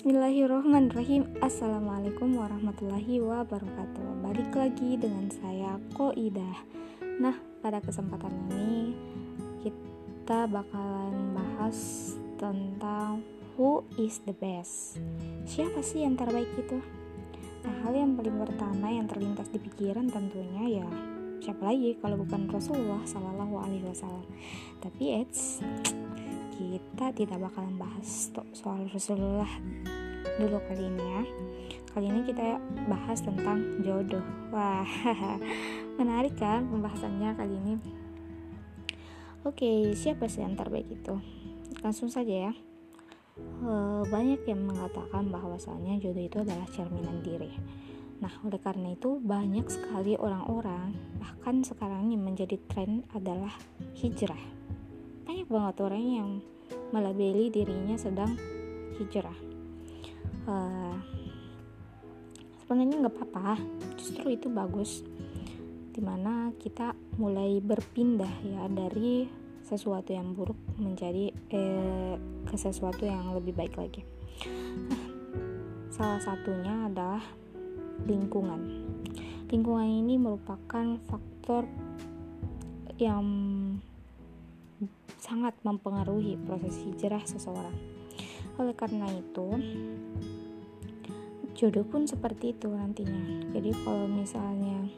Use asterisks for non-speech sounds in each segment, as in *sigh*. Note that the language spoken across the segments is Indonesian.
Bismillahirrahmanirrahim. Assalamualaikum warahmatullahi wabarakatuh. Balik lagi dengan saya Koidah Nah pada kesempatan ini Kita bakalan bahas tentang Who is the best. Siapa sih yang terbaik itu? Nah hal yang paling pertama yang terlintas di pikiran tentunya ya Siapa lagi kalau bukan Rasulullah Sallallahu Alaihi Wasallam? Tapi it's kita tidak bakalan bahas soal Rasulullah dulu kali ini ya. Kali ini kita bahas tentang jodoh. Wah *laughs* menarik kan pembahasannya kali ini? Oke siapa sih yang terbaik itu? Langsung saja ya. Eh, banyak yang mengatakan bahwasannya jodoh itu adalah cerminan diri. Nah, oleh karena itu banyak sekali orang-orang bahkan sekarang yang menjadi tren adalah hijrah banget orang yang melabeli dirinya sedang hijrah. Uh, sebenarnya nggak apa-apa justru itu bagus. Di mana kita mulai berpindah ya dari sesuatu yang buruk menjadi eh, ke sesuatu yang lebih baik lagi. Salah satunya adalah lingkungan. Lingkungan ini merupakan faktor yang sangat mempengaruhi proses hijrah seseorang. Oleh karena itu, jodoh pun seperti itu nantinya. Jadi kalau misalnya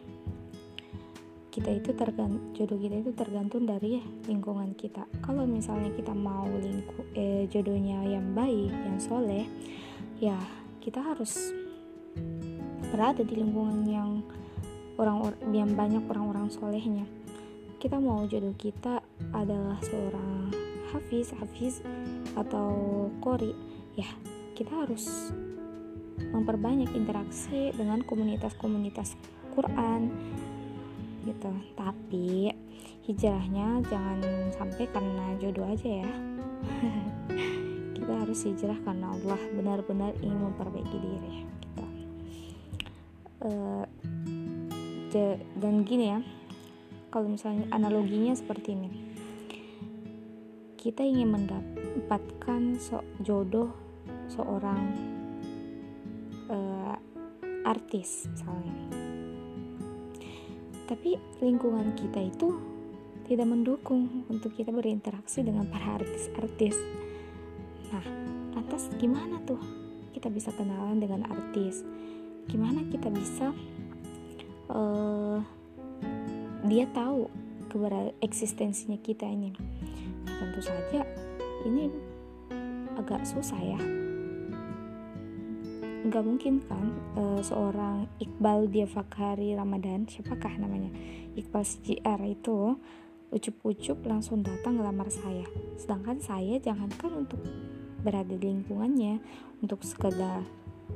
kita itu tergantung jodoh kita itu tergantung dari lingkungan kita. Kalau misalnya kita mau lingku eh, jodohnya yang baik, yang soleh, ya kita harus berada di lingkungan yang orang yang banyak orang-orang solehnya kita mau jodoh kita adalah seorang hafiz hafiz atau kori ya kita harus memperbanyak interaksi dengan komunitas-komunitas Quran. Gitu. Tapi hijrahnya jangan sampai karena jodoh aja ya. *laughs* Kita harus hijrah karena Allah benar-benar ingin memperbaiki diri kita uh, dan gini ya kalau misalnya analoginya seperti ini. Kita ingin mendapatkan so jodoh seorang uh, artis misalnya. Tapi lingkungan kita itu tidak mendukung untuk kita berinteraksi dengan para artis-artis. Nah lantas gimana tuh kita bisa kenalan dengan artis? Gimana kita bisa uh, dia tahu keberadaan eksistensinya kita ini. Nah, tentu saja ini agak susah ya. Nggak mungkin kan uh, seorang Iqbal dia Fakhari Ramadan siapakah namanya? Iqbal CGR itu ucup-ucup langsung datang ngelamar saya. Sedangkan saya jangankan untuk berada di lingkungannya untuk sekedar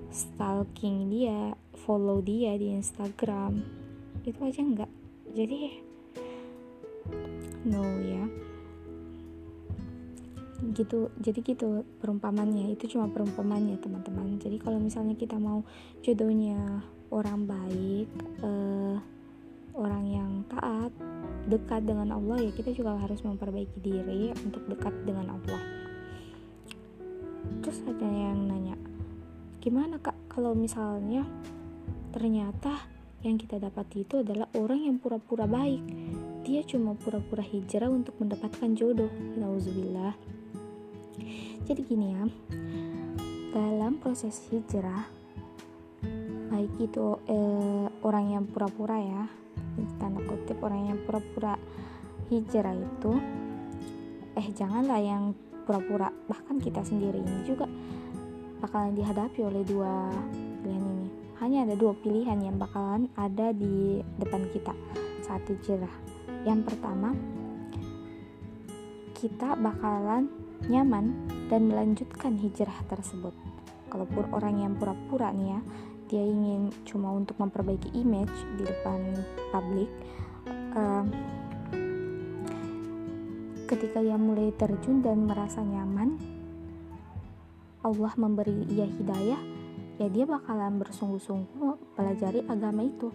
stalking dia follow dia di Instagram. Itu aja enggak jadi no ya. Gitu jadi gitu perumpamannya. Itu cuma perumpamannya teman-teman. Jadi kalau misalnya kita mau jodohnya orang baik uh, orang yang taat dekat dengan Allah ya kita juga harus memperbaiki diri untuk dekat dengan Allah. Terus ada yang nanya gimana kak kalau misalnya ternyata yang kita dapati itu adalah orang yang pura-pura baik. Dia cuma pura-pura hijrah untuk mendapatkan jodoh. Nauzubillah. Jadi gini ya dalam proses hijrah baik itu eh, orang yang pura-pura ya tanda kutip orang yang pura-pura hijrah itu eh janganlah yang pura-pura bahkan kita sendiri ini juga bakalan dihadapi oleh dua hanya ada dua pilihan yang bakalan ada di depan kita saat hijrah. Yang pertama, kita bakalan nyaman dan melanjutkan hijrah tersebut. Kalaupun orang yang pura-pura nih ya, dia ingin cuma untuk memperbaiki image di depan publik, uh, ketika ia mulai terjun dan merasa nyaman, Allah memberi ia hidayah ya dia bakalan bersungguh-sungguh pelajari agama itu.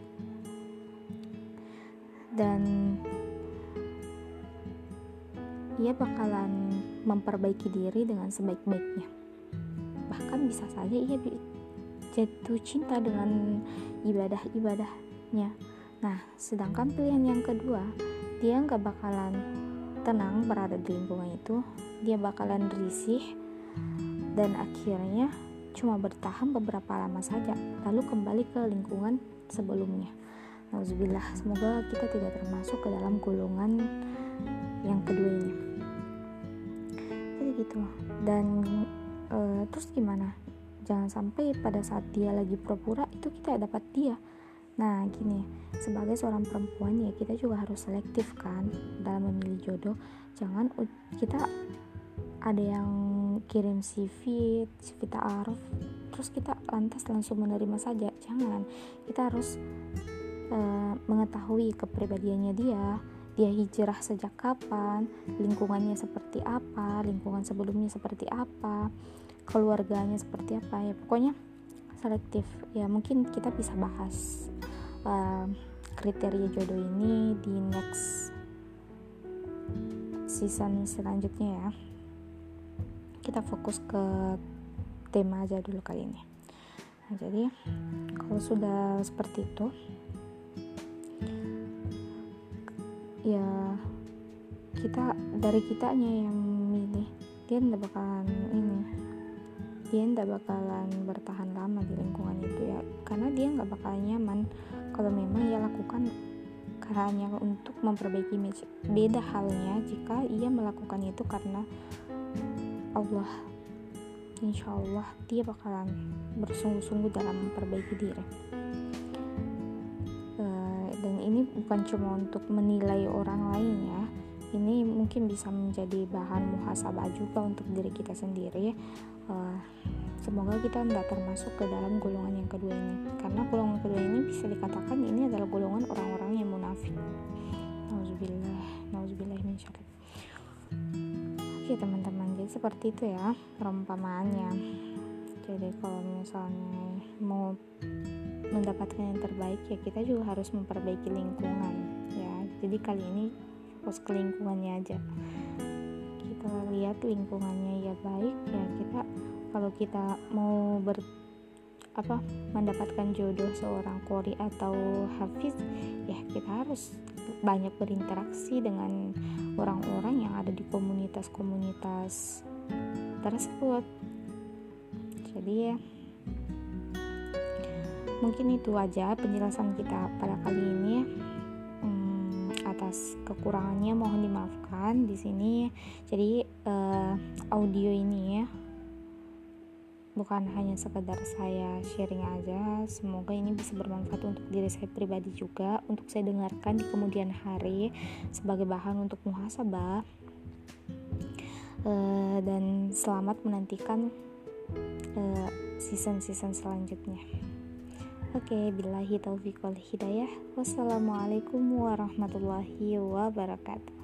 Dan ia bakalan memperbaiki diri dengan sebaik-baiknya. Bahkan kan bisa saja ia jatuh cinta dengan ibadah-ibadahnya. Nah sedangkan pilihan yang kedua dia nggak bakalan tenang berada di lingkungan itu. Dia bakalan risih dan akhirnya cuma bertahan beberapa lama saja lalu kembali ke lingkungan sebelumnya. Nauzubillah semoga kita tidak termasuk ke dalam golongan yang kedua ini jadi gitu. Dan e, terus gimana? Jangan sampai pada saat dia lagi pura-pura itu kita dapat dia. Nah gini sebagai seorang perempuan ya kita juga harus selektif kan dalam memilih jodoh. Jangan kita ada yang kirim CV CV ta'aruf terus kita lantas langsung menerima saja. Jangan. Kita harus uh, mengetahui kepribadiannya dia. Dia hijrah sejak kapan lingkungannya seperti apa lingkungan sebelumnya seperti apa keluarganya seperti apa ya. Pokoknya selektif. Ya mungkin kita bisa bahas uh, kriteria jodoh ini di next season selanjutnya ya kita fokus ke tema aja dulu kali ini. Nah jadi kalau sudah seperti itu ya kita dari kitanya yang milih dia tidak bakalan ini dia tidak bakalan bertahan lama di lingkungan itu ya. Karena dia nggak bakalan nyaman. Kalau memang ia lakukan hanya untuk memperbaiki image. Beda halnya jika ia melakukan itu karena Allah insya Allah dia bakalan bersungguh-sungguh dalam memperbaiki diri. Uh, dan ini bukan cuma untuk menilai orang lain ya ini mungkin bisa menjadi bahan muhasabah juga untuk diri kita sendiri. Uh, semoga kita tidak termasuk ke dalam golongan yang kedua ini karena golongan kedua ini bisa dikatakan ini adalah golongan orang-orang yang munafik. Nauzubillah nauzubillah min oke jadi seperti itu ya perumpamaannya. Jadi kalau misalnya mau mendapatkan yang terbaik ya kita juga harus memperbaiki lingkungan ya. Jadi kali ini fokus ke lingkungannya aja. Kita lihat lingkungannya ya baik ya kita kalau kita mau ber apa mendapatkan jodoh seorang kori atau hafiz ya kita harus banyak berinteraksi dengan orang-orang yang ada di komunitas-komunitas tersebut. Jadi ya mungkin itu aja penjelasan kita pada kali ini. Ya atas kekurangannya mohon dimaafkan di sini. Jadi uh, audio ini ya bukan hanya sekedar saya sharing aja semoga ini bisa bermanfaat untuk diri saya pribadi juga untuk saya dengarkan di kemudian hari sebagai bahan untuk muhasabah uh, dan selamat menantikan uh, season-season selanjutnya Oke, okay, billahi taufiq wal hidayah. Wassalamualaikum warahmatullahi wabarakatuh.